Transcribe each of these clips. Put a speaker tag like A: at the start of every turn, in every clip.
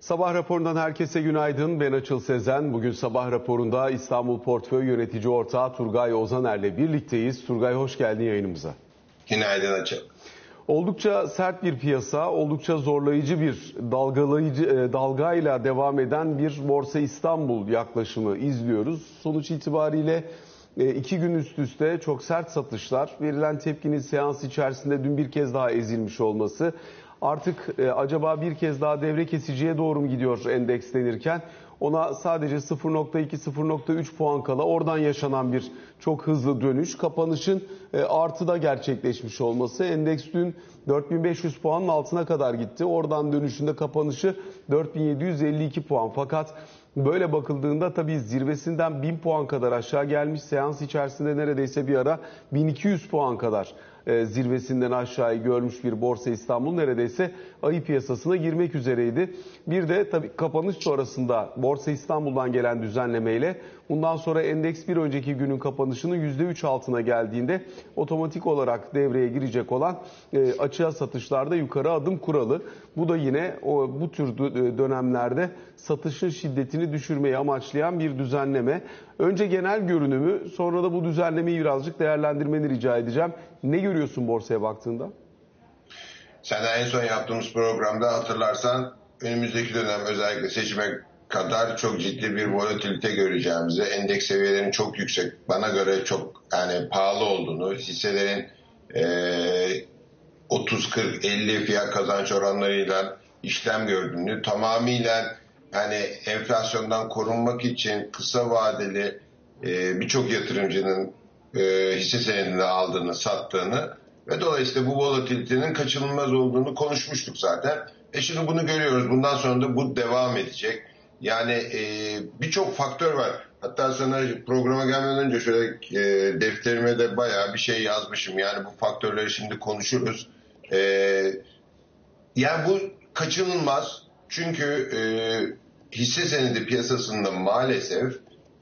A: Sabah raporundan herkese günaydın. Ben Açıl Sezen. Bugün sabah raporunda İstanbul Portföy Yönetici Ortağı Turgay Ozaner'le birlikteyiz. Turgay hoş geldin yayınımıza.
B: Günaydın Açıl.
A: Oldukça sert bir piyasa, oldukça zorlayıcı bir dalgalayıcı e, dalgayla devam eden bir Borsa İstanbul yaklaşımı izliyoruz. Sonuç itibariyle e, iki gün üst üste çok sert satışlar, verilen tepkinin seans içerisinde dün bir kez daha ezilmiş olması, artık e, acaba bir kez daha devre kesiciye doğru mu gidiyor endekslenirken ona sadece 0.2-0.3 puan kala oradan yaşanan bir çok hızlı dönüş. Kapanışın e, artıda gerçekleşmiş olması. Endeks dün 4500 puanın altına kadar gitti. Oradan dönüşünde kapanışı 4752 puan. Fakat Böyle bakıldığında tabii zirvesinden 1000 puan kadar aşağı gelmiş. Seans içerisinde neredeyse bir ara 1200 puan kadar e, zirvesinden aşağıyı görmüş bir Borsa İstanbul neredeyse ayı piyasasına girmek üzereydi. Bir de tabii kapanış sonrasında Borsa İstanbul'dan gelen düzenlemeyle bundan sonra endeks bir önceki günün kapanışının %3 altına geldiğinde otomatik olarak devreye girecek olan e, açığa satışlarda yukarı adım kuralı. Bu da yine o, bu tür dönemlerde satışın şiddetini düşürmeyi amaçlayan bir düzenleme. Önce genel görünümü sonra da bu düzenlemeyi birazcık değerlendirmeni rica edeceğim. Ne görüyorsun borsaya baktığında?
B: Sen en son yaptığımız programda hatırlarsan önümüzdeki dönem özellikle seçime kadar çok ciddi bir volatilite göreceğimizi, endeks seviyelerinin çok yüksek, bana göre çok yani pahalı olduğunu, hisselerin e, 30, 40, 50 fiyat kazanç oranlarıyla işlem gördüğünü, tamamıyla yani enflasyondan korunmak için kısa vadeli e, birçok yatırımcının e, hisse senedini aldığını, sattığını ve dolayısıyla bu volatilitenin kaçınılmaz olduğunu konuşmuştuk zaten. E şimdi bunu görüyoruz. Bundan sonra da bu devam edecek. Yani e, birçok faktör var. Hatta sana programa gelmeden önce şöyle e, defterime de bayağı bir şey yazmışım. Yani bu faktörleri şimdi konuşuruz. E, yani bu kaçınılmaz. Çünkü e, hisse senedi piyasasında maalesef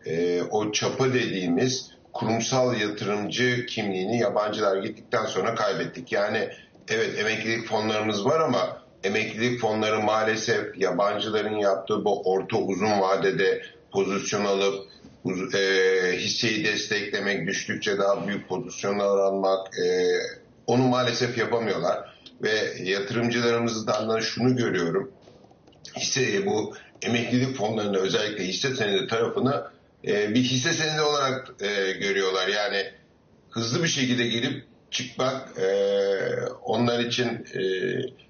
B: e, o çapa dediğimiz kurumsal yatırımcı kimliğini yabancılar gittikten sonra kaybettik. Yani evet emeklilik fonlarımız var ama emeklilik fonları maalesef yabancıların yaptığı bu orta uzun vadede pozisyon alıp e, hisseyi desteklemek, düştükçe daha büyük pozisyonlar almak e, onu maalesef yapamıyorlar. Ve yatırımcılarımızdan da şunu görüyorum. Hisse bu emeklilik fonlarında özellikle hisse senedi tarafını e, bir hisse senedi olarak e, görüyorlar. Yani hızlı bir şekilde gelip çıkmak e, onlar için e,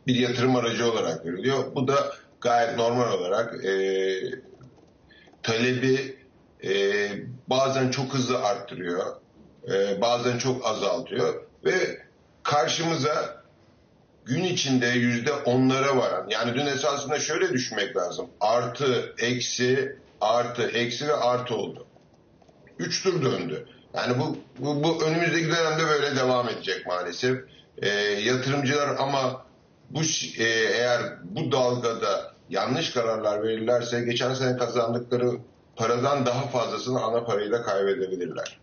B: bir yatırım aracı olarak görülüyor. Bu da gayet normal olarak e, talebi e, bazen çok hızlı arttırıyor, e, bazen çok azaltıyor ve karşımıza gün içinde yüzde onlara varan yani dün esasında şöyle düşünmek lazım artı eksi artı eksi ve artı oldu. Üç tur döndü. Yani bu, bu, bu önümüzdeki dönemde böyle devam edecek maalesef. E, yatırımcılar ama bu e, eğer bu dalgada yanlış kararlar verirlerse geçen sene kazandıkları paradan daha fazlasını ana parayla kaybedebilirler.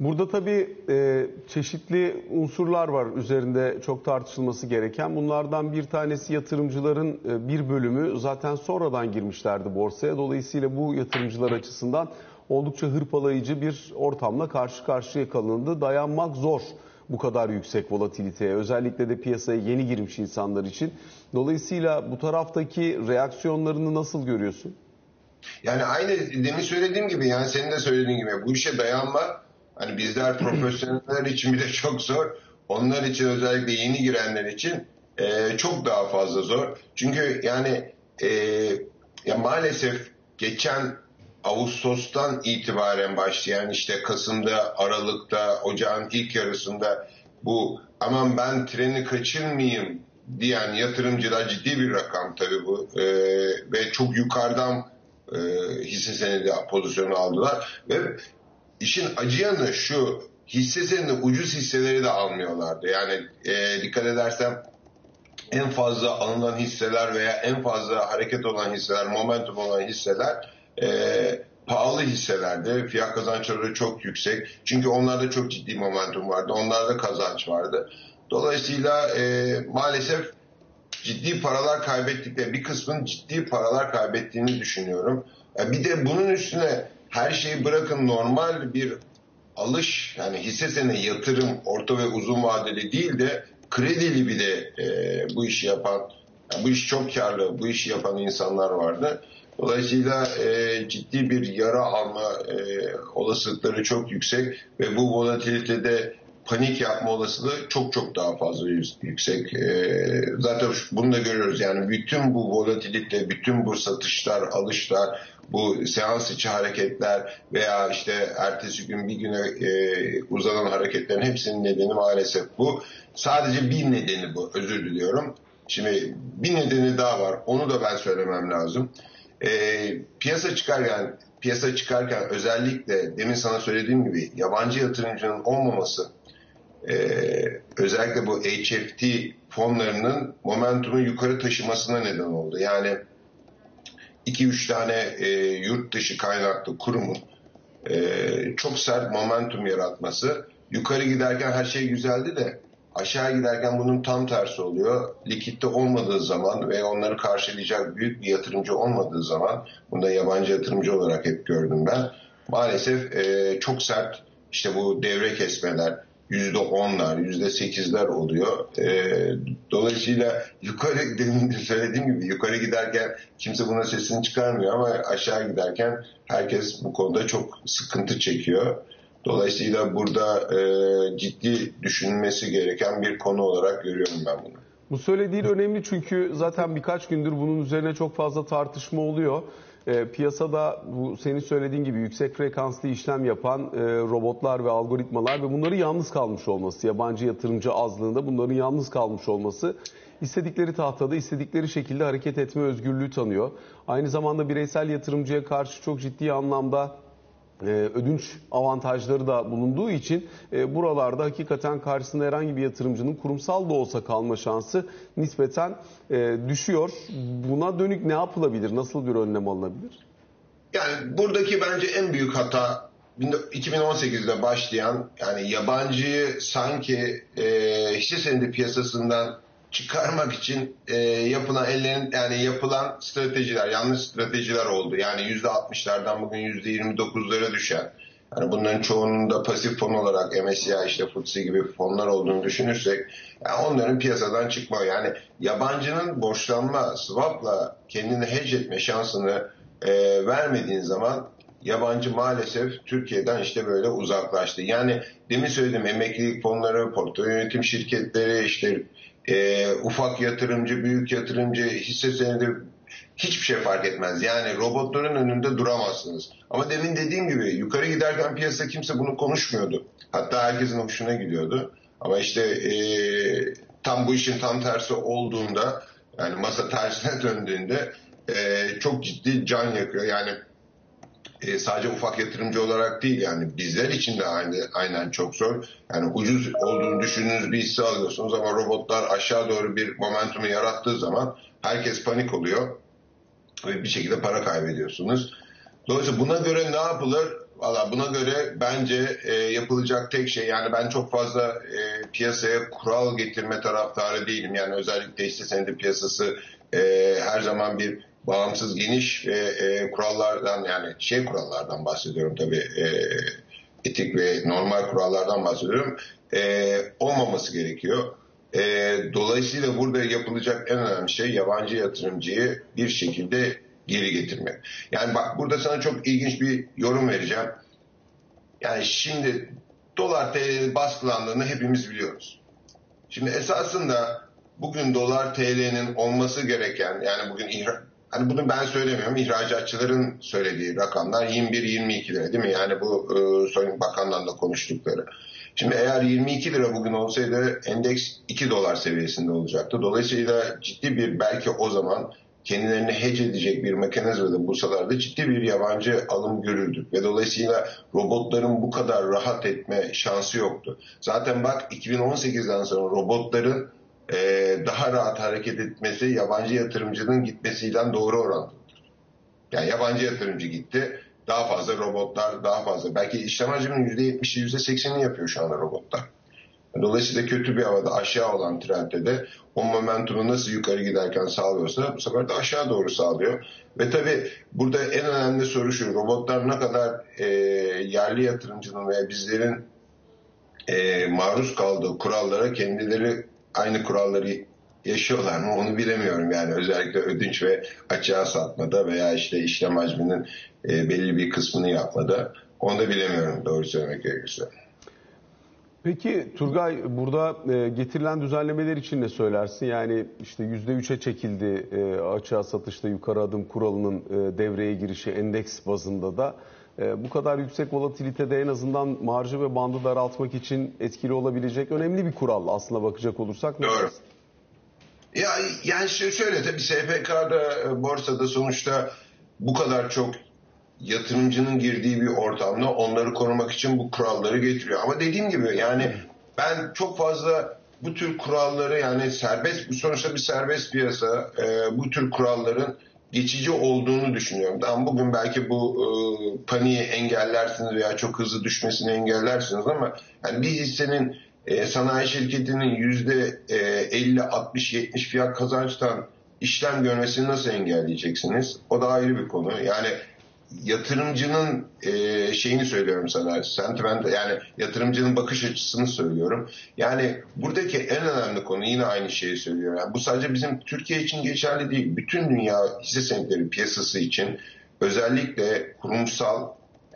A: Burada tabii e, çeşitli unsurlar var üzerinde çok tartışılması gereken. Bunlardan bir tanesi yatırımcıların e, bir bölümü zaten sonradan girmişlerdi borsaya. Dolayısıyla bu yatırımcılar açısından oldukça hırpalayıcı bir ortamla karşı karşıya kalındı. Dayanmak zor bu kadar yüksek volatiliteye. Özellikle de piyasaya yeni girmiş insanlar için. Dolayısıyla bu taraftaki reaksiyonlarını nasıl görüyorsun?
B: Yani aynı demin söylediğim gibi yani senin de söylediğin gibi bu işe dayanma hani bizler profesyoneller için bile çok zor. Onlar için özellikle yeni girenler için e, çok daha fazla zor. Çünkü yani e, ya maalesef geçen Ağustos'tan itibaren başlayan işte Kasım'da, Aralık'ta, Ocağın ilk yarısında bu aman ben treni kaçırmayayım diyen yatırımcılar ciddi bir rakam tabii bu ee, ve çok yukarıdan e, hisse senedi pozisyonu aldılar ve işin acı yanı şu hisse senedi ucuz hisseleri de almıyorlardı yani e, dikkat edersem en fazla alınan hisseler veya en fazla hareket olan hisseler, momentum olan hisseler e, pahalı hisselerde fiyat kazançları çok yüksek. Çünkü onlarda çok ciddi momentum vardı. Onlarda kazanç vardı. Dolayısıyla e, maalesef ciddi paralar kaybettikleri bir kısmın ciddi paralar kaybettiğini düşünüyorum. Bir de bunun üstüne her şeyi bırakın normal bir alış yani hisse senedi yatırım orta ve uzun vadeli değil de kredili bir de e, bu işi yapan yani bu iş çok karlı bu işi yapan insanlar vardı. Dolayısıyla e, ciddi bir yara alma e, olasılıkları çok yüksek ve bu volatilitede panik yapma olasılığı çok çok daha fazla yüksek. E, zaten bunu da görüyoruz yani bütün bu volatilite, bütün bu satışlar, alışlar, bu seans içi hareketler veya işte ertesi gün bir güne e, uzanan hareketlerin hepsinin nedeni maalesef bu. Sadece bir nedeni bu. Özür diliyorum. Şimdi bir nedeni daha var. Onu da ben söylemem lazım. E, piyasa çıkarken piyasa çıkarken özellikle demin sana söylediğim gibi yabancı yatırımcının olmaması e, özellikle bu HFT fonlarının momentumu yukarı taşımasına neden oldu. Yani 2-3 tane e, yurt dışı kaynaklı kurumun e, çok sert momentum yaratması. Yukarı giderken her şey güzeldi de aşağı giderken bunun tam tersi oluyor. Likitte olmadığı zaman ve onları karşılayacak büyük bir yatırımcı olmadığı zaman, bunu da yabancı yatırımcı olarak hep gördüm ben. Maalesef e, çok sert işte bu devre kesmeler, yüzde onlar, yüzde sekizler oluyor. E, dolayısıyla yukarı demin de söylediğim gibi yukarı giderken kimse buna sesini çıkarmıyor ama aşağı giderken herkes bu konuda çok sıkıntı çekiyor. Dolayısıyla burada e, ciddi düşünülmesi gereken bir konu olarak görüyorum ben bunu.
A: Bu söylediğin önemli çünkü zaten birkaç gündür bunun üzerine çok fazla tartışma oluyor. E, piyasada bu senin söylediğin gibi yüksek frekanslı işlem yapan e, robotlar ve algoritmalar ve bunların yalnız kalmış olması, yabancı yatırımcı azlığında bunların yalnız kalmış olması istedikleri tahtada istedikleri şekilde hareket etme özgürlüğü tanıyor. Aynı zamanda bireysel yatırımcıya karşı çok ciddi anlamda ödünç avantajları da bulunduğu için e, buralarda hakikaten karşısında herhangi bir yatırımcının kurumsal da olsa kalma şansı nispeten e, düşüyor. Buna dönük ne yapılabilir? Nasıl bir önlem alınabilir?
B: Yani buradaki bence en büyük hata 2018'de başlayan yani yabancıyı sanki e, hisse senedi piyasasından çıkarmak için e, yapılan ellerin yani yapılan stratejiler yanlış stratejiler oldu. Yani yüzde 60'lardan bugün yüzde 29'lara düşen. Yani bunların çoğunun da pasif fon olarak MSCI işte FTSE gibi fonlar olduğunu düşünürsek yani onların piyasadan çıkma yani yabancının borçlanma swapla kendini hedge etme şansını e, vermediğin zaman yabancı maalesef Türkiye'den işte böyle uzaklaştı. Yani demin söyledim emeklilik fonları, portföy yönetim şirketleri, işte e, ufak yatırımcı, büyük yatırımcı, hisse senedi hiçbir şey fark etmez. Yani robotların önünde duramazsınız. Ama demin dediğim gibi yukarı giderken piyasa kimse bunu konuşmuyordu. Hatta herkesin hoşuna gidiyordu. Ama işte e, tam bu işin tam tersi olduğunda yani masa tersine döndüğünde e, çok ciddi can yakıyor. Yani e, sadece ufak yatırımcı olarak değil yani bizler için de aynı, aynen çok zor. Yani ucuz olduğunu düşündüğünüz bir hisse alıyorsunuz ama robotlar aşağı doğru bir momentumu yarattığı zaman herkes panik oluyor ve bir şekilde para kaybediyorsunuz. Dolayısıyla buna göre ne yapılır? Valla buna göre bence e, yapılacak tek şey yani ben çok fazla e, piyasaya kural getirme taraftarı değilim. Yani özellikle hisse senedi piyasası e, her zaman bir bağımsız geniş e, e, kurallardan yani şey kurallardan bahsediyorum tabii e, etik ve normal kurallardan bahsediyorum e, olmaması gerekiyor. E, dolayısıyla burada yapılacak en önemli şey yabancı yatırımcıyı bir şekilde geri getirmek. Yani bak burada sana çok ilginç bir yorum vereceğim. Yani şimdi dolar TL baskılandığını hepimiz biliyoruz. Şimdi esasında bugün dolar TL'nin olması gereken yani bugün Hani bunu ben söylemiyorum. İhracatçıların söylediği rakamlar 21-22 lira değil mi? Yani bu e, Sayın Bakan'dan da konuştukları. Şimdi eğer 22 lira bugün olsaydı endeks 2 dolar seviyesinde olacaktı. Dolayısıyla ciddi bir belki o zaman kendilerini hedge edecek bir mekanizmada bulsalardı ciddi bir yabancı alım görürdü. Ve dolayısıyla robotların bu kadar rahat etme şansı yoktu. Zaten bak 2018'den sonra robotların e, daha rahat hareket etmesi yabancı yatırımcının gitmesiyle doğru orantılıdır. Yani yabancı yatırımcı gitti, daha fazla robotlar, daha fazla. Belki işlem hacminin %70'i %80'ini yapıyor şu anda robotlar. Dolayısıyla kötü bir havada aşağı olan trendde de o momentumu nasıl yukarı giderken sağlıyorsa bu sefer de aşağı doğru sağlıyor. Ve tabii burada en önemli soru şu robotlar ne kadar e, yerli yatırımcının veya bizlerin e, maruz kaldığı kurallara kendileri aynı kuralları yaşıyorlar mı onu bilemiyorum yani özellikle ödünç ve açığa satmada veya işte işlem hacminin e, belli bir kısmını yapmada onu da bilemiyorum doğru söylemek gerekirse.
A: Peki Turgay burada e, getirilen düzenlemeler için ne söylersin? Yani işte %3'e çekildi e, açığa satışta yukarı adım kuralının e, devreye girişi endeks bazında da. E, bu kadar yüksek volatilitede en azından marjı ve bandı daraltmak için etkili olabilecek önemli bir kural aslına bakacak olursak.
B: Doğru. Ya yani şöyle tabii SPK'da e, borsada sonuçta bu kadar çok yatırımcının girdiği bir ortamda onları korumak için bu kuralları getiriyor. Ama dediğim gibi yani ben çok fazla bu tür kuralları yani serbest bu sonuçta bir serbest piyasa e, bu tür kuralların geçici olduğunu düşünüyorum. Tamam bugün belki bu e, paniği engellersiniz veya çok hızlı düşmesini engellersiniz ama yani bir hissenin e, sanayi şirketinin yüzde 50, 60, 70 fiyat kazançtan işlem görmesini nasıl engelleyeceksiniz? O da ayrı bir konu. Yani yatırımcının e, şeyini söylüyorum sana, sentiment yani yatırımcının bakış açısını söylüyorum. Yani buradaki en önemli konu yine aynı şeyi söylüyorum. Yani bu sadece bizim Türkiye için geçerli değil. Bütün dünya hisse senetleri piyasası için özellikle kurumsal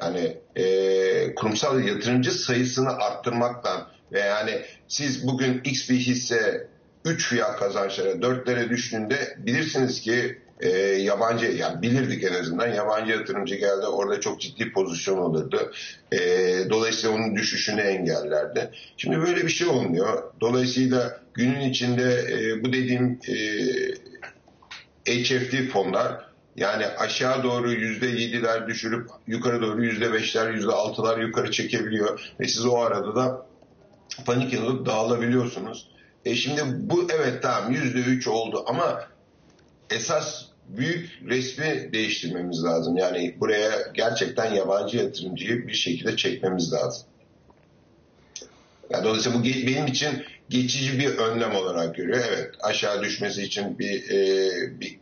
B: yani e, kurumsal yatırımcı sayısını arttırmaktan ve yani siz bugün X bir hisse 3 fiyat kazançlara 4'lere düştüğünde bilirsiniz ki e, yabancı yani bilirdik en azından yabancı yatırımcı geldi orada çok ciddi pozisyon olurdu. E, dolayısıyla onun düşüşünü engellerdi. Şimdi böyle bir şey olmuyor. Dolayısıyla günün içinde e, bu dediğim e, HFT fonlar yani aşağı doğru yüzde yediler düşürüp yukarı doğru yüzde beşler, yüzde altılar yukarı çekebiliyor. Ve siz o arada da panik yapıp dağılabiliyorsunuz. E şimdi bu evet tamam yüzde üç oldu ama esas büyük resmi değiştirmemiz lazım. Yani buraya gerçekten yabancı yatırımcıyı bir şekilde çekmemiz lazım. Yani dolayısıyla bu benim için geçici bir önlem olarak görüyor. Evet aşağı düşmesi için bir, e, bir,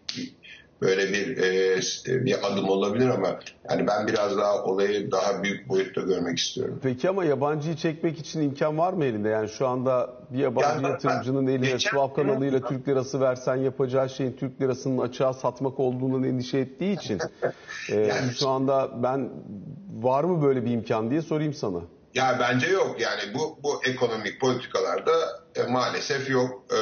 B: böyle bir e, bir adım olabilir ama yani ben biraz daha olayı daha büyük boyutta görmek istiyorum.
A: Peki ama yabancıyı çekmek için imkan var mı elinde? Yani şu anda bir yabancı yani yatırımcının ben, eline swap kanalıyla Türk lirası versen yapacağı şeyin Türk lirasının açığa satmak olduğundan endişe ettiği için e, yani, şu anda ben var mı böyle bir imkan diye sorayım sana.
B: Ya bence yok yani bu bu ekonomik politikalarda e, maalesef yok. Ee,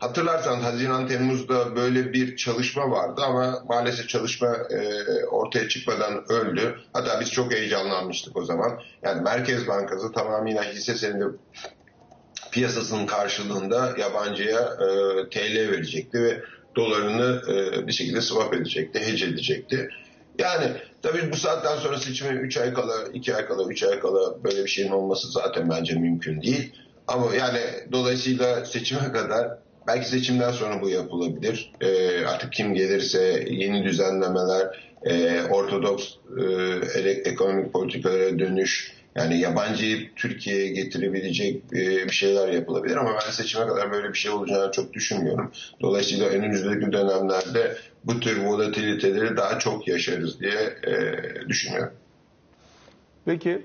B: Hatırlarsan Haziran Temmuz'da böyle bir çalışma vardı ama maalesef çalışma e, ortaya çıkmadan öldü. Hatta biz çok heyecanlanmıştık o zaman. Yani Merkez Bankası tamamıyla hisse senedi piyasasının karşılığında yabancıya e, TL verecekti ve dolarını e, bir şekilde swap edecekti, hedge edecekti. Yani tabii bu saatten sonra seçime 3 ay kala, 2 ay kala, 3 ay kala böyle bir şeyin olması zaten bence mümkün değil. Ama yani dolayısıyla seçime kadar Belki seçimden sonra bu yapılabilir. E, artık kim gelirse yeni düzenlemeler, e, ortodoks e, ekonomik politikalara dönüş, yani yabancıyı Türkiye'ye getirebilecek e, bir şeyler yapılabilir ama ben seçime kadar böyle bir şey olacağını çok düşünmüyorum. Dolayısıyla önümüzdeki dönemlerde bu tür volatiliteleri daha çok yaşarız diye e, düşünüyorum.
A: Peki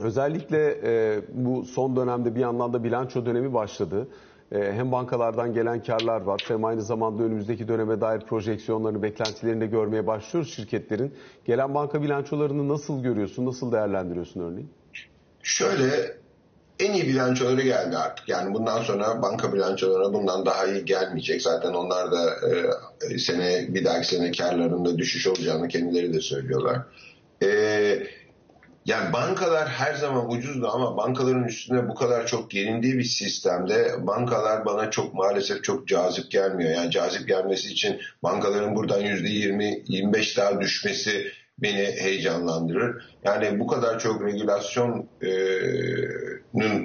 A: özellikle e, bu son dönemde bir yandan da bilanço dönemi başladı. Ee, hem bankalardan gelen karlar var hem aynı zamanda önümüzdeki döneme dair projeksiyonlarını, beklentilerini de görmeye başlıyoruz şirketlerin. Gelen banka bilançolarını nasıl görüyorsun, nasıl değerlendiriyorsun örneğin?
B: Şöyle en iyi bilançoları geldi artık. Yani bundan sonra banka bilançolarına bundan daha iyi gelmeyecek. Zaten onlar da e, sene bir dahaki sene karlarında düşüş olacağını kendileri de söylüyorlar. E, yani bankalar her zaman ucuzdu ama bankaların üstünde bu kadar çok gelindiği bir sistemde bankalar bana çok maalesef çok cazip gelmiyor. Yani cazip gelmesi için bankaların buradan %20-25 daha düşmesi beni heyecanlandırır. Yani bu kadar çok regülasyonun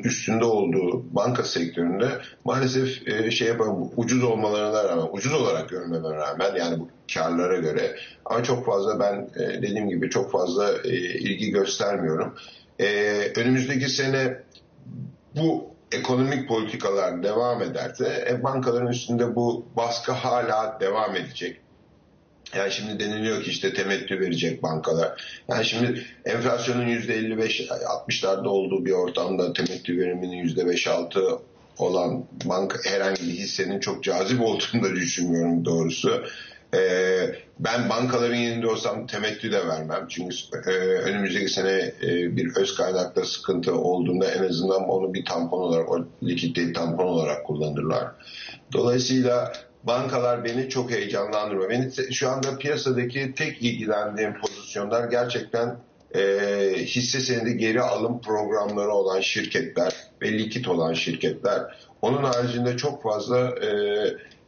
B: üstünde olduğu banka sektöründe maalesef e, şey yapalım ucuz olmalarına rağmen, ucuz olarak görmeme rağmen yani bu karlara göre ama çok fazla ben e, dediğim gibi çok fazla e, ilgi göstermiyorum. Önümüzdeki sene bu ekonomik politikalar devam ederse e, bankaların üstünde bu baskı hala devam edecek. Yani şimdi deniliyor ki işte temettü verecek bankalar. Yani şimdi enflasyonun %55-60'larda olduğu bir ortamda temettü veriminin %5-6 olan banka herhangi bir hissenin çok cazip olduğunu da düşünmüyorum doğrusu. Ee, ben bankaların yerinde olsam temettü de vermem. Çünkü e, önümüzdeki sene e, bir öz kaynakta sıkıntı olduğunda en azından onu bir tampon olarak, o likidite tampon olarak kullanırlar. Dolayısıyla bankalar beni çok heyecanlandırıyor. Beni şu anda piyasadaki tek ilgilendiğim pozisyonlar gerçekten e, hisse senedi geri alım programları olan şirketler ve likit olan şirketler. Onun haricinde çok fazla e,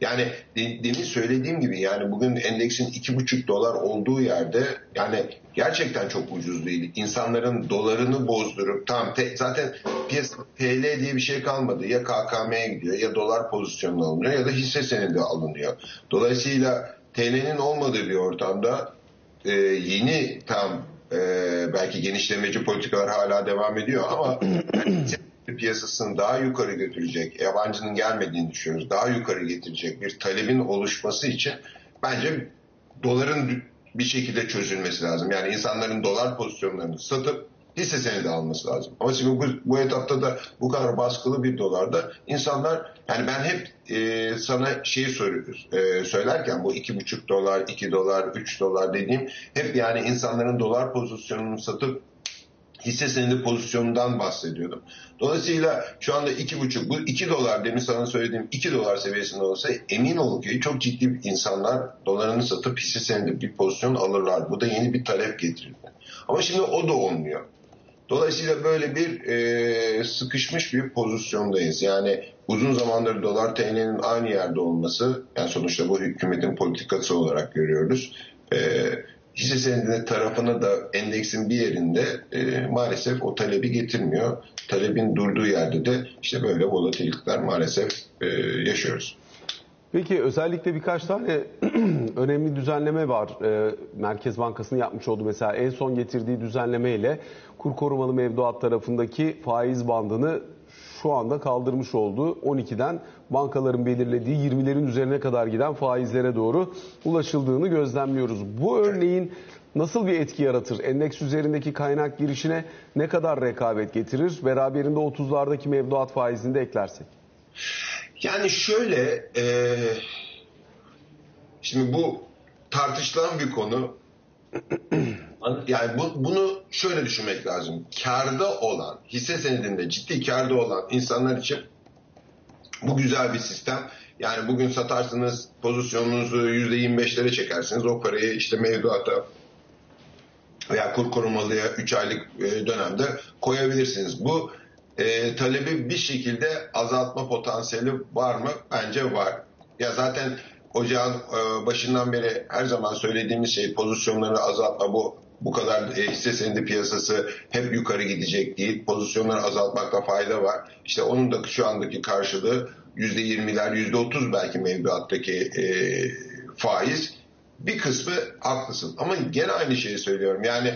B: yani de, demin söylediğim gibi yani bugün endeksin iki buçuk dolar olduğu yerde yani gerçekten çok ucuz değil. İnsanların dolarını bozdurup tam te, zaten piyasa TL diye bir şey kalmadı. Ya KKM'ye gidiyor ya dolar pozisyonuna alınıyor ya da hisse senedi alınıyor. Dolayısıyla TL'nin olmadığı bir ortamda e, yeni tam e, belki genişlemeci politikalar hala devam ediyor ama piyasasını daha yukarı götürecek, yabancının gelmediğini düşünüyoruz, daha yukarı getirecek bir talebin oluşması için bence doların bir şekilde çözülmesi lazım. Yani insanların dolar pozisyonlarını satıp hisse senedi alması lazım. Ama şimdi bu, bu etapta da bu kadar baskılı bir dolarda insanlar yani ben hep e, sana şeyi soruyoruz e, söylerken bu iki buçuk dolar, iki dolar, üç dolar dediğim hep yani insanların dolar pozisyonunu satıp hisse senedi pozisyonundan bahsediyordum. Dolayısıyla şu anda iki buçuk, bu iki dolar demin sana söylediğim iki dolar seviyesinde olsa emin olun ki çok ciddi insanlar dolarını satıp hisse senedi bir pozisyon alırlar. Bu da yeni bir talep getirir. Ama şimdi o da olmuyor. Dolayısıyla böyle bir e, sıkışmış bir pozisyondayız. Yani uzun zamandır dolar TL'nin aynı yerde olması, yani sonuçta bu hükümetin politikası olarak görüyoruz. E, hisse senedinin tarafını da endeksin bir yerinde e, maalesef o talebi getirmiyor. Talebin durduğu yerde de işte böyle volatillikler maalesef e, yaşıyoruz.
A: Peki özellikle birkaç tane önemli düzenleme var. E, Merkez Bankası'nın yapmış olduğu mesela en son getirdiği düzenleme ile kur korumalı mevduat tarafındaki faiz bandını şu anda kaldırmış olduğu 12'den bankaların belirlediği 20'lerin üzerine kadar giden faizlere doğru ulaşıldığını gözlemliyoruz. Bu örneğin nasıl bir etki yaratır? Endeks üzerindeki kaynak girişine ne kadar rekabet getirir? Beraberinde 30'lardaki mevduat faizini de eklersek.
B: Yani şöyle e, şimdi bu tartışılan bir konu yani bu, bunu şöyle düşünmek lazım. Karda olan, hisse senedinde ciddi karda olan insanlar için bu güzel bir sistem. Yani bugün satarsınız pozisyonunuzu %25'lere çekersiniz. O parayı işte mevduata veya kur korumalıya 3 aylık e, dönemde koyabilirsiniz. Bu e, talebi bir şekilde azaltma potansiyeli var mı? Bence var. Ya zaten ocağın e, başından beri her zaman söylediğimiz şey pozisyonları azaltma bu bu kadar e, hisse senedi piyasası hep yukarı gidecek değil. Pozisyonları azaltmakta fayda var. İşte onun da şu andaki karşılığı %20'ler, %30 belki mevduattaki e, faiz. Bir kısmı haklısın. Ama gene aynı şeyi söylüyorum. Yani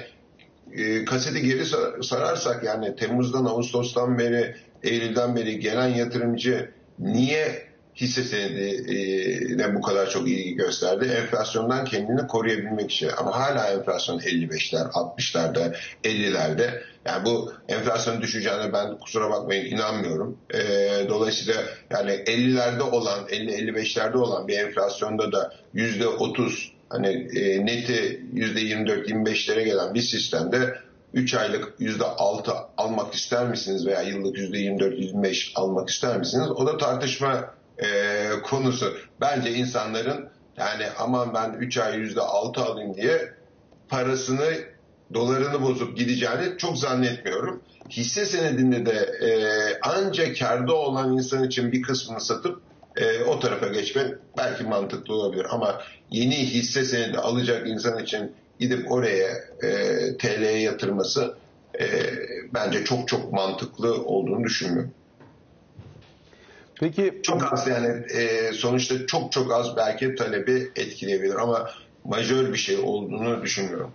B: e, kaseti geri sararsak yani Temmuz'dan Ağustos'tan beri Eylül'den beri gelen yatırımcı niye hisse senedine bu kadar çok ilgi gösterdi. Enflasyondan kendini koruyabilmek için. Ama hala enflasyon 55'ler, 60'larda, 50'lerde. Yani bu enflasyonun düşeceğine ben kusura bakmayın inanmıyorum. E, dolayısıyla yani 50'lerde olan, 50-55'lerde olan bir enflasyonda da %30 hani e, neti %24-25'lere gelen bir sistemde 3 aylık %6 almak ister misiniz veya yıllık %24-25 almak ister misiniz? O da tartışma e, konusu. Bence insanların yani aman ben 3 ay yüzde altı alayım diye parasını dolarını bozup gideceğini çok zannetmiyorum. Hisse senedinde de e, ancak karda olan insan için bir kısmını satıp e, o tarafa geçmek belki mantıklı olabilir. Ama yeni hisse senedi alacak insan için gidip oraya e, TL'ye yatırması e, bence çok çok mantıklı olduğunu düşünmüyorum. Peki çok az yani e, sonuçta çok çok az belki talebi etkileyebilir ama majör bir şey olduğunu düşünmüyorum.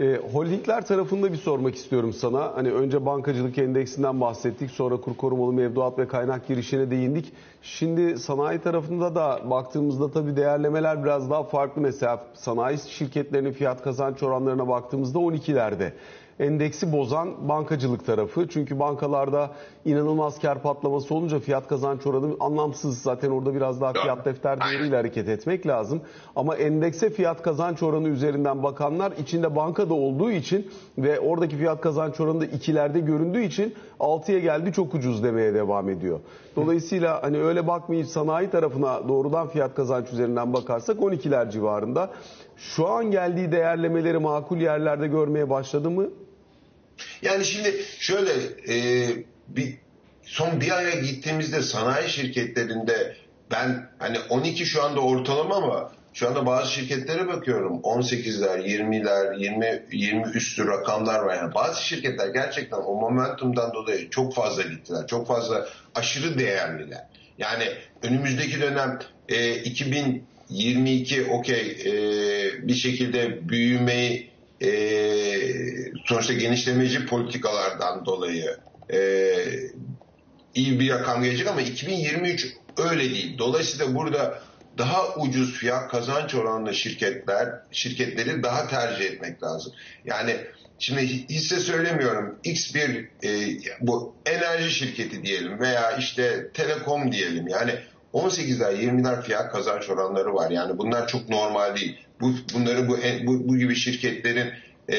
A: E, holdingler tarafında bir sormak istiyorum sana. Hani önce bankacılık endeksinden bahsettik, sonra kur korumalı mevduat ve kaynak girişine değindik. Şimdi sanayi tarafında da baktığımızda tabii değerlemeler biraz daha farklı. Mesela sanayi şirketlerinin fiyat kazanç oranlarına baktığımızda 12'lerde endeksi bozan bankacılık tarafı. Çünkü bankalarda inanılmaz kar patlaması olunca fiyat kazanç oranı anlamsız. Zaten orada biraz daha fiyat defter değeriyle hareket etmek lazım. Ama endekse fiyat kazanç oranı üzerinden bakanlar içinde bankada olduğu için ve oradaki fiyat kazanç oranı da ikilerde göründüğü için 6'ya geldi çok ucuz demeye devam ediyor. Dolayısıyla hani öyle bakmayıp sanayi tarafına doğrudan fiyat kazanç üzerinden bakarsak 12'ler civarında. Şu an geldiği değerlemeleri makul yerlerde görmeye başladı mı?
B: Yani şimdi şöyle e, bir son bir aya gittiğimizde sanayi şirketlerinde ben hani 12 şu anda ortalama ama şu anda bazı şirketlere bakıyorum 18'ler, 20'ler, 20 20 üstü rakamlar var. Yani bazı şirketler gerçekten o momentumdan dolayı çok fazla gittiler. Çok fazla aşırı değerliler. Yani önümüzdeki dönem e, 2022 okey e, bir şekilde büyümeyi e, sonuçta genişlemeci politikalardan dolayı e, iyi bir rakam gelecek ama 2023 öyle değil. Dolayısıyla burada daha ucuz fiyat kazanç oranlı şirketler şirketleri daha tercih etmek lazım. Yani şimdi hisse söylemiyorum. X bir e, bu enerji şirketi diyelim veya işte telekom diyelim. Yani 18'ler 20'ler fiyat kazanç oranları var. Yani bunlar çok normal değil. Bu bunları bu bu, bu gibi şirketlerin e,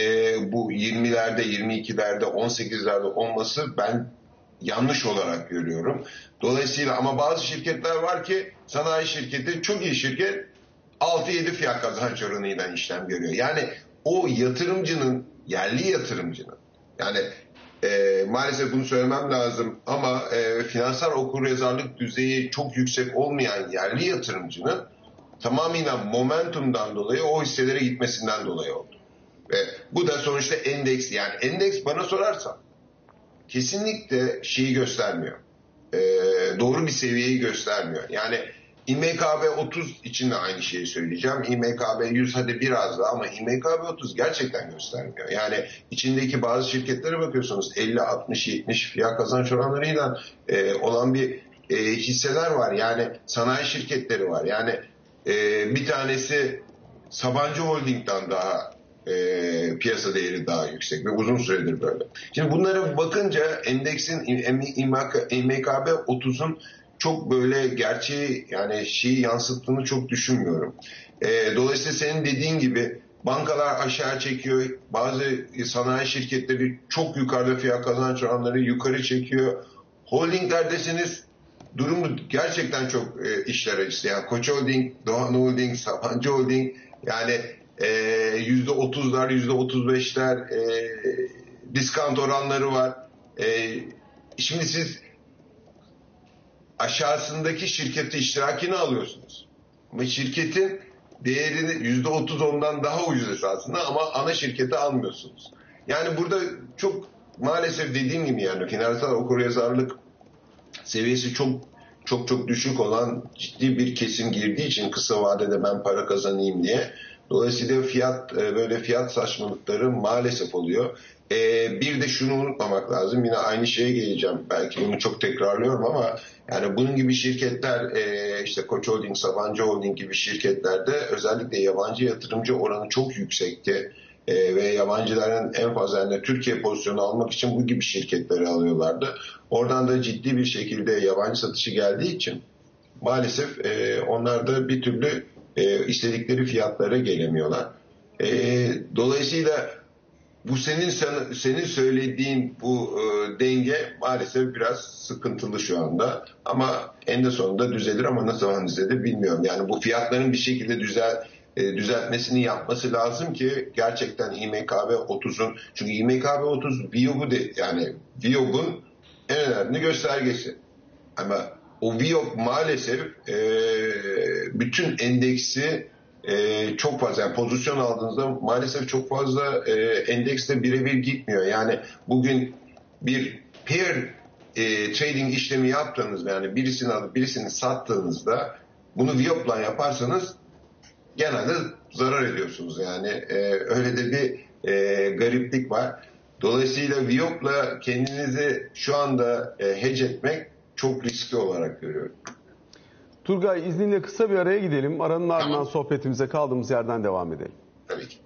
B: bu 20'lerde 22'lerde 18'lerde olması ben yanlış olarak görüyorum. Dolayısıyla ama bazı şirketler var ki sanayi şirketi çok iyi şirket 6-7 fiyat kazanç oranıyla işlem görüyor. Yani o yatırımcının yerli yatırımcının yani e, maalesef bunu söylemem lazım ama e, finansal okuryazarlık düzeyi çok yüksek olmayan yerli yatırımcının tamamıyla momentumdan dolayı o hisselere gitmesinden dolayı oldu. Ve bu da sonuçta endeks yani endeks bana sorarsan kesinlikle şeyi göstermiyor. E, doğru bir seviyeyi göstermiyor. Yani İMKB 30 için de aynı şeyi söyleyeceğim. İMKB 100 hadi biraz daha ama İMKB 30 gerçekten göstermiyor. Yani içindeki bazı şirketlere bakıyorsunuz 50, 60, 70 fiyat kazanç oranlarıyla e, olan bir e, hisseler var. Yani sanayi şirketleri var. Yani e, bir tanesi Sabancı Holding'den daha e, piyasa değeri daha yüksek ve uzun süredir böyle. Şimdi bunlara bakınca endeksin İMKB 30'un çok böyle gerçeği yani şeyi yansıttığını çok düşünmüyorum. E, dolayısıyla senin dediğin gibi bankalar aşağı çekiyor. Bazı sanayi şirketleri çok yukarıda fiyat kazanç oranları yukarı çekiyor. Holdinglerdesiniz durumu gerçekten çok e, işler acısı. Yani Koç Holding, Doğan Holding, Sabancı Holding yani yüzde otuz beşler e, diskant oranları var. E, şimdi siz aşağısındaki şirketi iştirakini alıyorsunuz. Ama şirketin değerini yüzde otuz ondan daha ucuz esasında ama ana şirketi almıyorsunuz. Yani burada çok maalesef dediğim gibi yani finansal okuryazarlık seviyesi çok çok çok düşük olan ciddi bir kesim girdiği için kısa vadede ben para kazanayım diye. Dolayısıyla fiyat e, böyle fiyat saçmalıkları maalesef oluyor. Ee, bir de şunu unutmamak lazım. Yine aynı şeye geleceğim. Belki bunu çok tekrarlıyorum ama yani bunun gibi şirketler e, işte Koç Holding, Sabancı Holding gibi şirketlerde özellikle yabancı yatırımcı oranı çok yüksekti. E, ve yabancıların en fazla yani Türkiye pozisyonu almak için bu gibi şirketleri alıyorlardı. Oradan da ciddi bir şekilde yabancı satışı geldiği için maalesef e, onlar da bir türlü e, istedikleri fiyatlara gelemiyorlar. E, dolayısıyla bu senin senin söylediğin bu e, denge maalesef biraz sıkıntılı şu anda. Ama en de sonunda düzelir ama nasıl zaman düzelir bilmiyorum. Yani bu fiyatların bir şekilde düzel e, düzeltmesini yapması lazım ki gerçekten İMKB 30'un çünkü İMKB 30 VIOB'u de yani VIOB'un en önemli göstergesi. Ama o VIOB maalesef e, bütün endeksi e, çok fazla yani pozisyon aldığınızda maalesef çok fazla e, endekste birebir gitmiyor. Yani bugün bir pair e, trading işlemi yaptığınızda yani birisini alıp birisini sattığınızda bunu VIOP'la yaparsanız genelde zarar ediyorsunuz. Yani e, öyle de bir e, gariplik var. Dolayısıyla Viyop'la kendinizi şu anda e, hedge etmek çok riskli olarak görüyorum.
A: Turgay izninle kısa bir araya gidelim. Aranın ardından sohbetimize kaldığımız yerden devam edelim.
B: Tabii ki.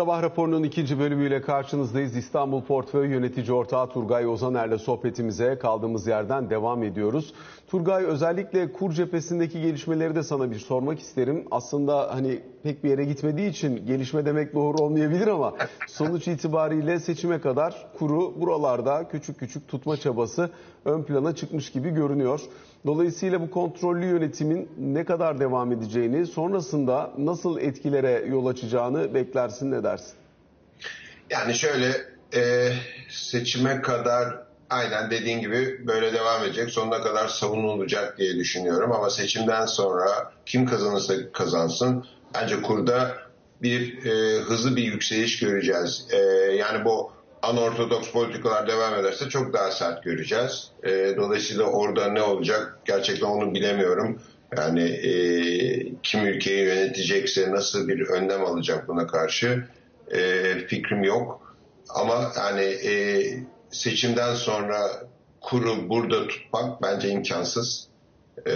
A: Sabah raporunun ikinci bölümüyle karşınızdayız. İstanbul Portföy Yönetici Ortağı Turgay Ozaner'le sohbetimize kaldığımız yerden devam ediyoruz. Turgay özellikle kur cephesindeki gelişmeleri de sana bir sormak isterim. Aslında hani pek bir yere gitmediği için gelişme demek doğru olmayabilir ama sonuç itibariyle seçime kadar kuru buralarda küçük küçük tutma çabası ön plana çıkmış gibi görünüyor. Dolayısıyla bu kontrollü yönetimin ne kadar devam edeceğini, sonrasında nasıl etkilere yol açacağını beklersin ne dersin?
B: Yani şöyle e, seçime kadar aynen dediğin gibi böyle devam edecek. Sonuna kadar savunulacak diye düşünüyorum. Ama seçimden sonra kim kazanırsa kazansın bence kurda bir e, hızlı bir yükseliş göreceğiz. E, yani bu anortodoks politikalar devam ederse çok daha sert göreceğiz. E, dolayısıyla orada ne olacak gerçekten onu bilemiyorum. Yani e, kim ülkeyi yönetecekse nasıl bir önlem alacak buna karşı e, fikrim yok. Ama yani e, seçimden sonra kuru burada tutmak bence imkansız. E,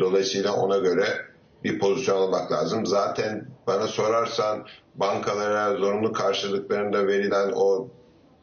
B: dolayısıyla ona göre bir pozisyon almak lazım. Zaten bana sorarsan bankalara zorunlu karşılıklarında verilen o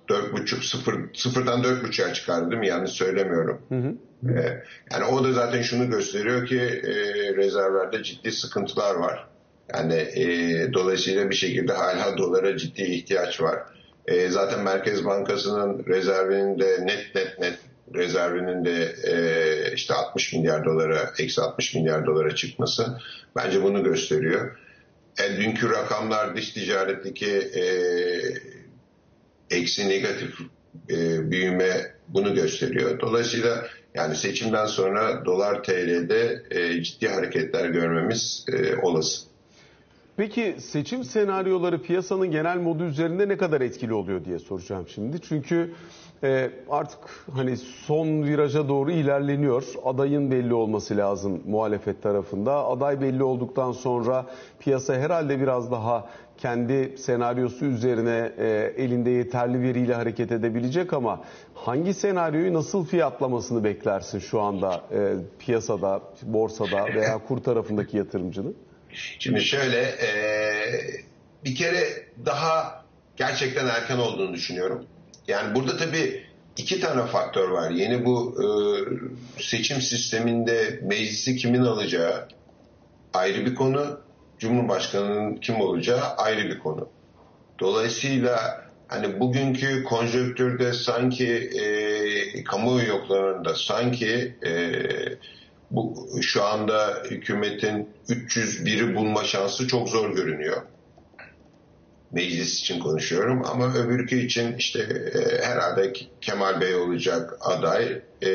B: dört buçuk sıfır sıfırdan dört buçuğa çıkardı değil mi? Yanlış söylemiyorum. Hı hı. Ee, yani o da zaten şunu gösteriyor ki e, rezervlerde ciddi sıkıntılar var. Yani e, dolayısıyla bir şekilde hala dolara ciddi ihtiyaç var. E, zaten Merkez Bankası'nın rezervinin de net net net rezervinin de e, işte 60 milyar dolara, eksi 60 milyar dolara çıkması bence bunu gösteriyor. E, dünkü rakamlar dış ticaretteki e, eksi negatif e, büyüme bunu gösteriyor. Dolayısıyla yani seçimden sonra dolar TL'de e, ciddi hareketler görmemiz e, olası.
A: Peki seçim senaryoları piyasanın genel modu üzerinde ne kadar etkili oluyor diye soracağım şimdi. Çünkü e, artık hani son viraja doğru ilerleniyor. Adayın belli olması lazım muhalefet tarafında. Aday belli olduktan sonra piyasa herhalde biraz daha kendi senaryosu üzerine e, elinde yeterli veriyle hareket edebilecek ama hangi senaryoyu nasıl fiyatlamasını beklersin şu anda e, piyasada, borsada veya kur tarafındaki yatırımcının?
B: Şimdi şöyle e, bir kere daha gerçekten erken olduğunu düşünüyorum. Yani burada tabii iki tane faktör var. Yeni bu e, seçim sisteminde meclisi kimin alacağı ayrı bir konu. Cumhurbaşkanının kim olacağı ayrı bir konu. Dolayısıyla hani bugünkü konjonktürde sanki e, kamuoyu yoklarında sanki e, bu şu anda hükümetin 301'i bulma şansı çok zor görünüyor. Meclis için konuşuyorum ama öbürkü için işte e, herhalde Kemal Bey olacak aday. E,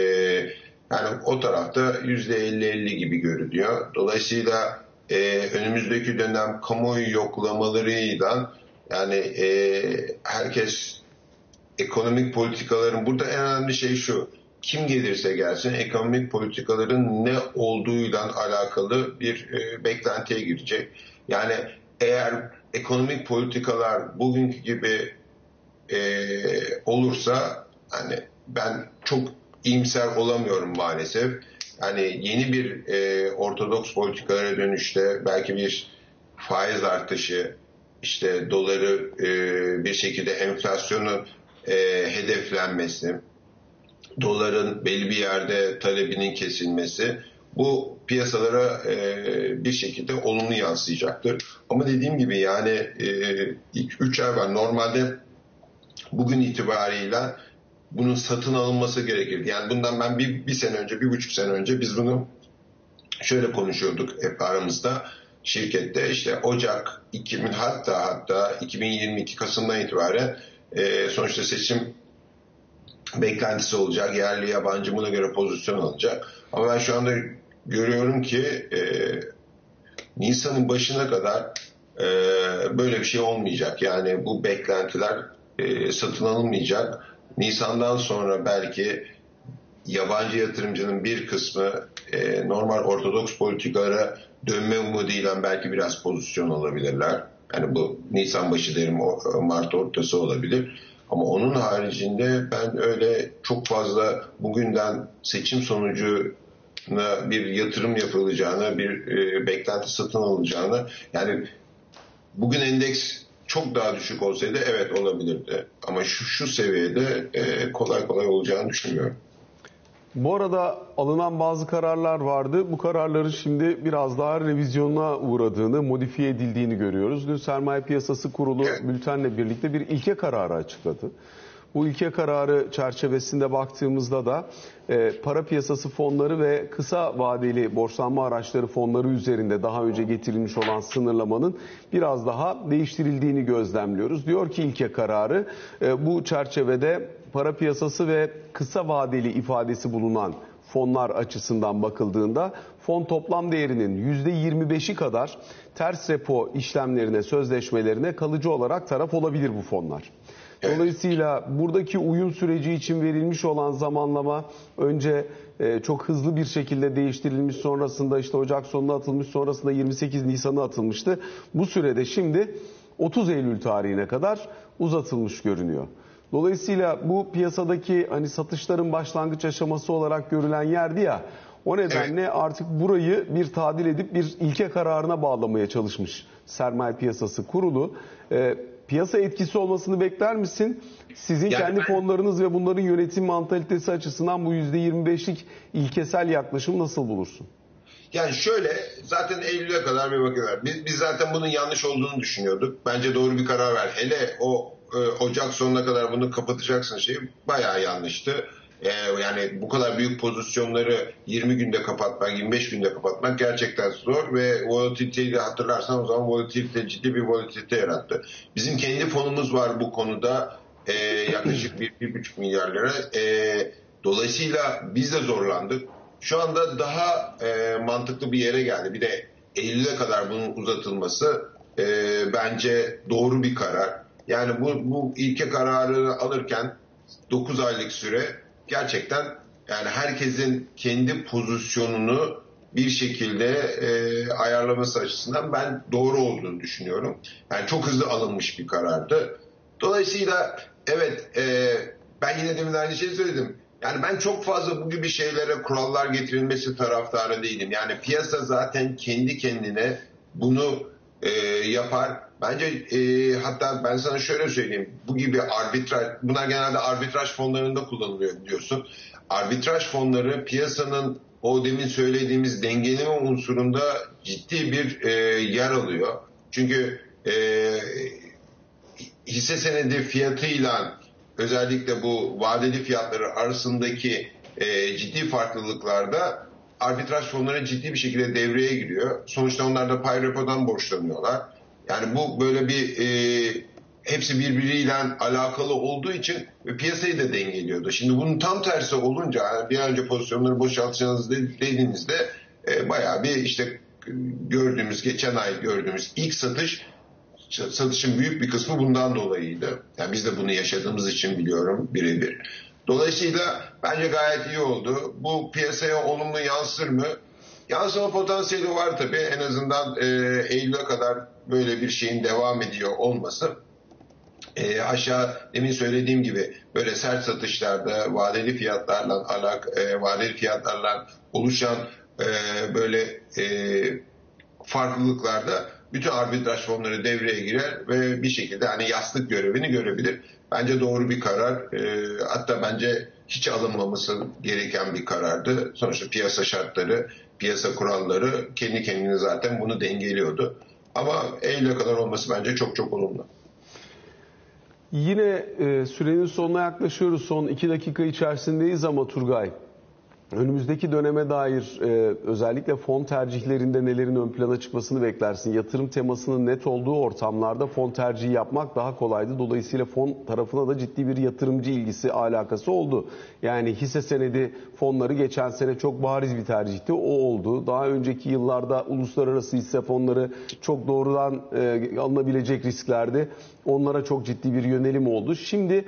B: yani o tarafta %50-50 gibi görünüyor. Dolayısıyla e, önümüzdeki dönem kamuoyu yoklamalarıyla yani e, herkes ekonomik politikaların burada en önemli şey şu kim gelirse gelsin ekonomik politikaların ne olduğuyla alakalı bir e, beklentiye girecek. Yani eğer ekonomik politikalar bugünkü gibi e, olursa hani ben çok iyimser olamıyorum maalesef. Yani yeni bir e, ortodoks politikalara dönüşte belki bir faiz artışı, işte doları e, bir şekilde enflasyonun e, hedeflenmesi, doların belli bir yerde talebinin kesilmesi bu piyasalara e, bir şekilde olumlu yansıyacaktır. Ama dediğim gibi yani e, ilk 3 ay var. Normalde bugün itibarıyla bunun satın alınması gerekirdi. Yani bundan ben bir, bir sene önce, bir buçuk sene önce biz bunu şöyle konuşuyorduk hep aramızda şirkette işte Ocak 2000 hatta hatta 2022 Kasım'dan itibaren e, sonuçta seçim beklentisi olacak. Yerli yabancı buna göre pozisyon alacak. Ama ben şu anda görüyorum ki e, Nisan'ın başına kadar e, böyle bir şey olmayacak. Yani bu beklentiler e, satın alınmayacak. Nisan'dan sonra belki yabancı yatırımcının bir kısmı e, normal ortodoks politikalara dönme umuduyla belki biraz pozisyon alabilirler. Yani bu Nisan başı derim Mart ortası olabilir. Ama onun haricinde ben öyle çok fazla bugünden seçim sonucuna bir yatırım yapılacağını, bir e, beklenti satın alacağını yani bugün endeks çok daha düşük olsaydı evet olabilirdi. Ama şu, şu seviyede e, kolay kolay olacağını düşünmüyorum.
A: Bu arada alınan bazı kararlar vardı. Bu kararların şimdi biraz daha revizyona uğradığını, modifiye edildiğini görüyoruz. Dün Sermaye Piyasası Kurulu bültenle birlikte bir ilke kararı açıkladı. Bu ilke kararı çerçevesinde baktığımızda da e, para piyasası fonları ve kısa vadeli borçlanma araçları fonları üzerinde daha önce getirilmiş olan sınırlamanın biraz daha değiştirildiğini gözlemliyoruz. Diyor ki ilke kararı e, bu çerçevede para piyasası ve kısa vadeli ifadesi bulunan fonlar açısından bakıldığında fon toplam değerinin %25'i kadar ters repo işlemlerine, sözleşmelerine kalıcı olarak taraf olabilir bu fonlar. Dolayısıyla buradaki uyum süreci için verilmiş olan zamanlama önce e, çok hızlı bir şekilde değiştirilmiş sonrasında işte Ocak sonuna atılmış sonrasında 28 Nisan'a atılmıştı. Bu sürede şimdi 30 Eylül tarihine kadar uzatılmış görünüyor. Dolayısıyla bu piyasadaki hani satışların başlangıç aşaması olarak görülen yerdi ya o nedenle evet. artık burayı bir tadil edip bir ilke kararına bağlamaya çalışmış sermaye piyasası kurulu. Ee, piyasa etkisi olmasını bekler misin? Sizin yani kendi ben... fonlarınız ve bunların yönetim mantalitesi açısından bu %25'lik ilkesel yaklaşım nasıl bulursun?
B: Yani şöyle zaten Eylül'e kadar bir bakıyorlar. Biz, biz zaten bunun yanlış olduğunu düşünüyorduk. Bence doğru bir karar ver. Hele o e, Ocak sonuna kadar bunu kapatacaksın şey bayağı yanlıştı. E, yani bu kadar büyük pozisyonları 20 günde kapatmak, 25 günde kapatmak gerçekten zor ve volatiliteyi de hatırlarsan o zaman volatilite ciddi bir volatilite yarattı. Bizim kendi fonumuz var bu konuda e, yaklaşık 1-1,5 milyar lira. E, dolayısıyla biz de zorlandık. Şu anda daha e, mantıklı bir yere geldi. Bir de Eylül'e kadar bunun uzatılması e, bence doğru bir karar. Yani bu, bu ilke kararı alırken 9 aylık süre gerçekten yani herkesin kendi pozisyonunu bir şekilde e, ayarlaması açısından ben doğru olduğunu düşünüyorum. Yani çok hızlı alınmış bir karardı. Dolayısıyla evet e, ben yine demin aynı şeyi söyledim. Yani ben çok fazla bu gibi şeylere kurallar getirilmesi taraftarı değilim. Yani piyasa zaten kendi kendine bunu e, yapar. Bence e, hatta ben sana şöyle söyleyeyim. Bu gibi arbitraj, bunlar genelde arbitraj fonlarında kullanılıyor biliyorsun. Arbitraj fonları piyasanın o demin söylediğimiz dengeleme unsurunda ciddi bir e, yer alıyor. Çünkü e, hisse senedi fiyatıyla özellikle bu vadeli fiyatları arasındaki e, ciddi farklılıklarda arbitraj fonları ciddi bir şekilde devreye giriyor. Sonuçta onlar da pay repodan borçlanıyorlar. Yani bu böyle bir e, hepsi birbiriyle alakalı olduğu için piyasayı da dengeliyordu. Şimdi bunun tam tersi olunca bir önce pozisyonları boşaltacağınız dediğinizde e, bayağı bir işte gördüğümüz geçen ay gördüğümüz ilk satış satışın büyük bir kısmı bundan dolayıydı. Yani biz de bunu yaşadığımız için biliyorum birebir. Dolayısıyla bence gayet iyi oldu. Bu piyasaya olumlu yansır mı? Yansıma potansiyeli var tabii. En azından e, Eylül'e kadar böyle bir şeyin devam ediyor olması. E, aşağı demin söylediğim gibi böyle sert satışlarda vadeli fiyatlarla alak, e, vadeli fiyatlarla oluşan e, böyle e, farklılıklarda bütün arbitraj fonları devreye girer ve bir şekilde hani yastık görevini görebilir. Bence doğru bir karar. E, hatta bence hiç alınmaması gereken bir karardı. Sonuçta piyasa şartları, piyasa kuralları kendi kendine zaten bunu dengeliyordu. Ama Eylül'e kadar olması bence çok çok olumlu.
A: Yine e, sürenin sonuna yaklaşıyoruz. Son iki dakika içerisindeyiz ama Turgay. Önümüzdeki döneme dair e, özellikle fon tercihlerinde nelerin ön plana çıkmasını beklersin? Yatırım temasının net olduğu ortamlarda fon tercihi yapmak daha kolaydı. Dolayısıyla fon tarafına da ciddi bir yatırımcı ilgisi, alakası oldu. Yani hisse senedi fonları geçen sene çok bariz bir tercihti. O oldu. Daha önceki yıllarda uluslararası hisse fonları çok doğrudan e, alınabilecek risklerdi. Onlara çok ciddi bir yönelim oldu. Şimdi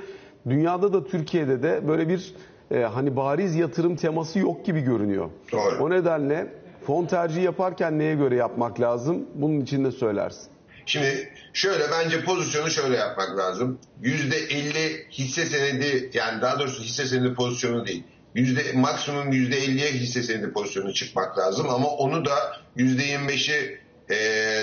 A: dünyada da Türkiye'de de böyle bir e, hani bariz yatırım teması yok gibi görünüyor.
B: Doğru.
A: O nedenle fon tercihi yaparken neye göre yapmak lazım? Bunun için de söylersin.
B: Şimdi şöyle bence pozisyonu şöyle yapmak lazım. %50 hisse senedi yani daha doğrusu hisse senedi pozisyonu değil. Yüzde, maksimum %50'ye hisse senedi pozisyonu çıkmak lazım ama onu da %25'i e,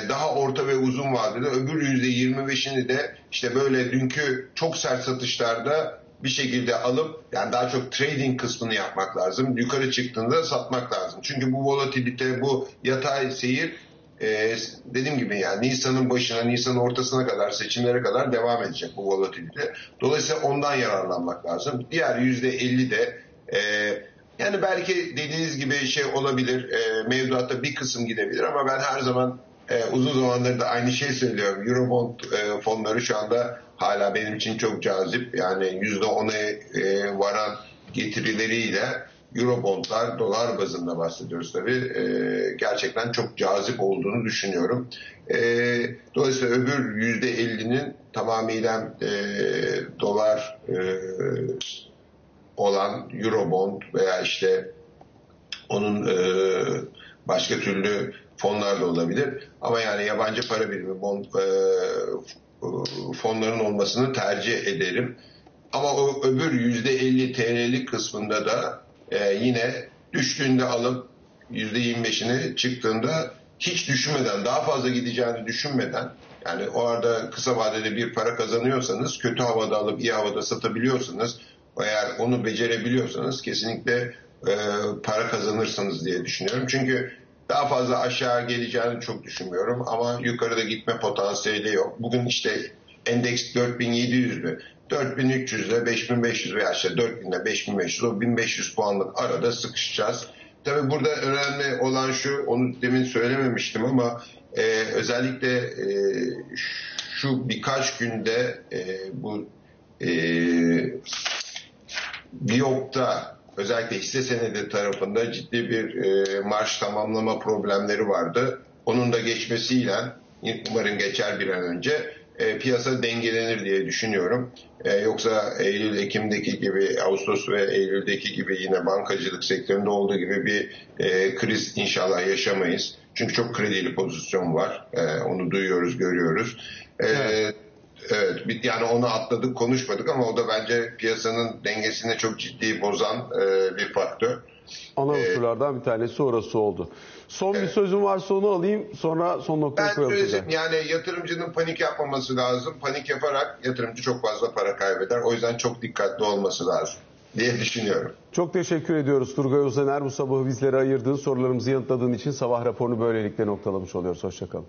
B: daha orta ve uzun vadede öbür %25'ini de işte böyle dünkü çok sert satışlarda bir şekilde alıp yani daha çok trading kısmını yapmak lazım. Yukarı çıktığında satmak lazım. Çünkü bu volatilite, bu yatay seyir e, dediğim gibi yani Nisan'ın başına, Nisan'ın ortasına kadar, seçimlere kadar devam edecek bu volatilite. Dolayısıyla ondan yararlanmak lazım. Diğer yüzde elli de e, yani belki dediğiniz gibi şey olabilir, e, mevduatta bir kısım gidebilir ama ben her zaman e, uzun zamandır da aynı şey söylüyorum. Eurobond e, fonları şu anda hala benim için çok cazip. Yani yüzde ona e, varan getirileriyle Eurobondlar dolar bazında bahsediyoruz tabii. E, gerçekten çok cazip olduğunu düşünüyorum. E, dolayısıyla öbür yüzde ellinin tamamıyla e, dolar e, olan Eurobond veya işte onun e, başka türlü fonlar da olabilir. Ama yani yabancı para birimi bond, e, fonların olmasını tercih ederim. Ama o öbür %50 TL'lik kısmında da e, yine düştüğünde alıp %25'ini çıktığında hiç düşünmeden, daha fazla gideceğini düşünmeden yani o arada kısa vadede bir para kazanıyorsanız, kötü havada alıp iyi havada satabiliyorsanız, eğer onu becerebiliyorsanız kesinlikle e, para kazanırsınız diye düşünüyorum. Çünkü daha fazla aşağı geleceğini çok düşünmüyorum ama yukarıda gitme potansiyeli yok. Bugün işte endeks 4700'lü. 4300 ile 5500 veya işte 4000 ile 5500 o 1500 puanlık arada sıkışacağız. Tabi burada önemli olan şu onu demin söylememiştim ama e, özellikle e, şu birkaç günde e, bu e, Biyok'ta özellikle hisse senedi tarafında ciddi bir e, marş tamamlama problemleri vardı. Onun da geçmesiyle umarım geçer bir an önce e, piyasa dengelenir diye düşünüyorum. E, yoksa Eylül, Ekim'deki gibi, Ağustos ve Eylül'deki gibi yine bankacılık sektöründe olduğu gibi bir e, kriz inşallah yaşamayız. Çünkü çok kredili pozisyon var. E, onu duyuyoruz, görüyoruz. E. Evet, yani onu atladık, konuşmadık ama o da bence piyasanın dengesini çok ciddi bozan e, bir faktör.
A: Ana unsurlardan bir tanesi orası oldu. Son evet. bir sözüm varsa onu alayım sonra son noktayı
B: ben
A: koyalım.
B: Ben yani yatırımcının panik yapmaması lazım. Panik yaparak yatırımcı çok fazla para kaybeder. O yüzden çok dikkatli olması lazım diye düşünüyorum.
A: Çok teşekkür ediyoruz Turgay Özener. Bu sabah bizlere ayırdığın sorularımızı yanıtladığın için sabah raporunu böylelikle noktalamış oluyoruz. Hoşçakalın.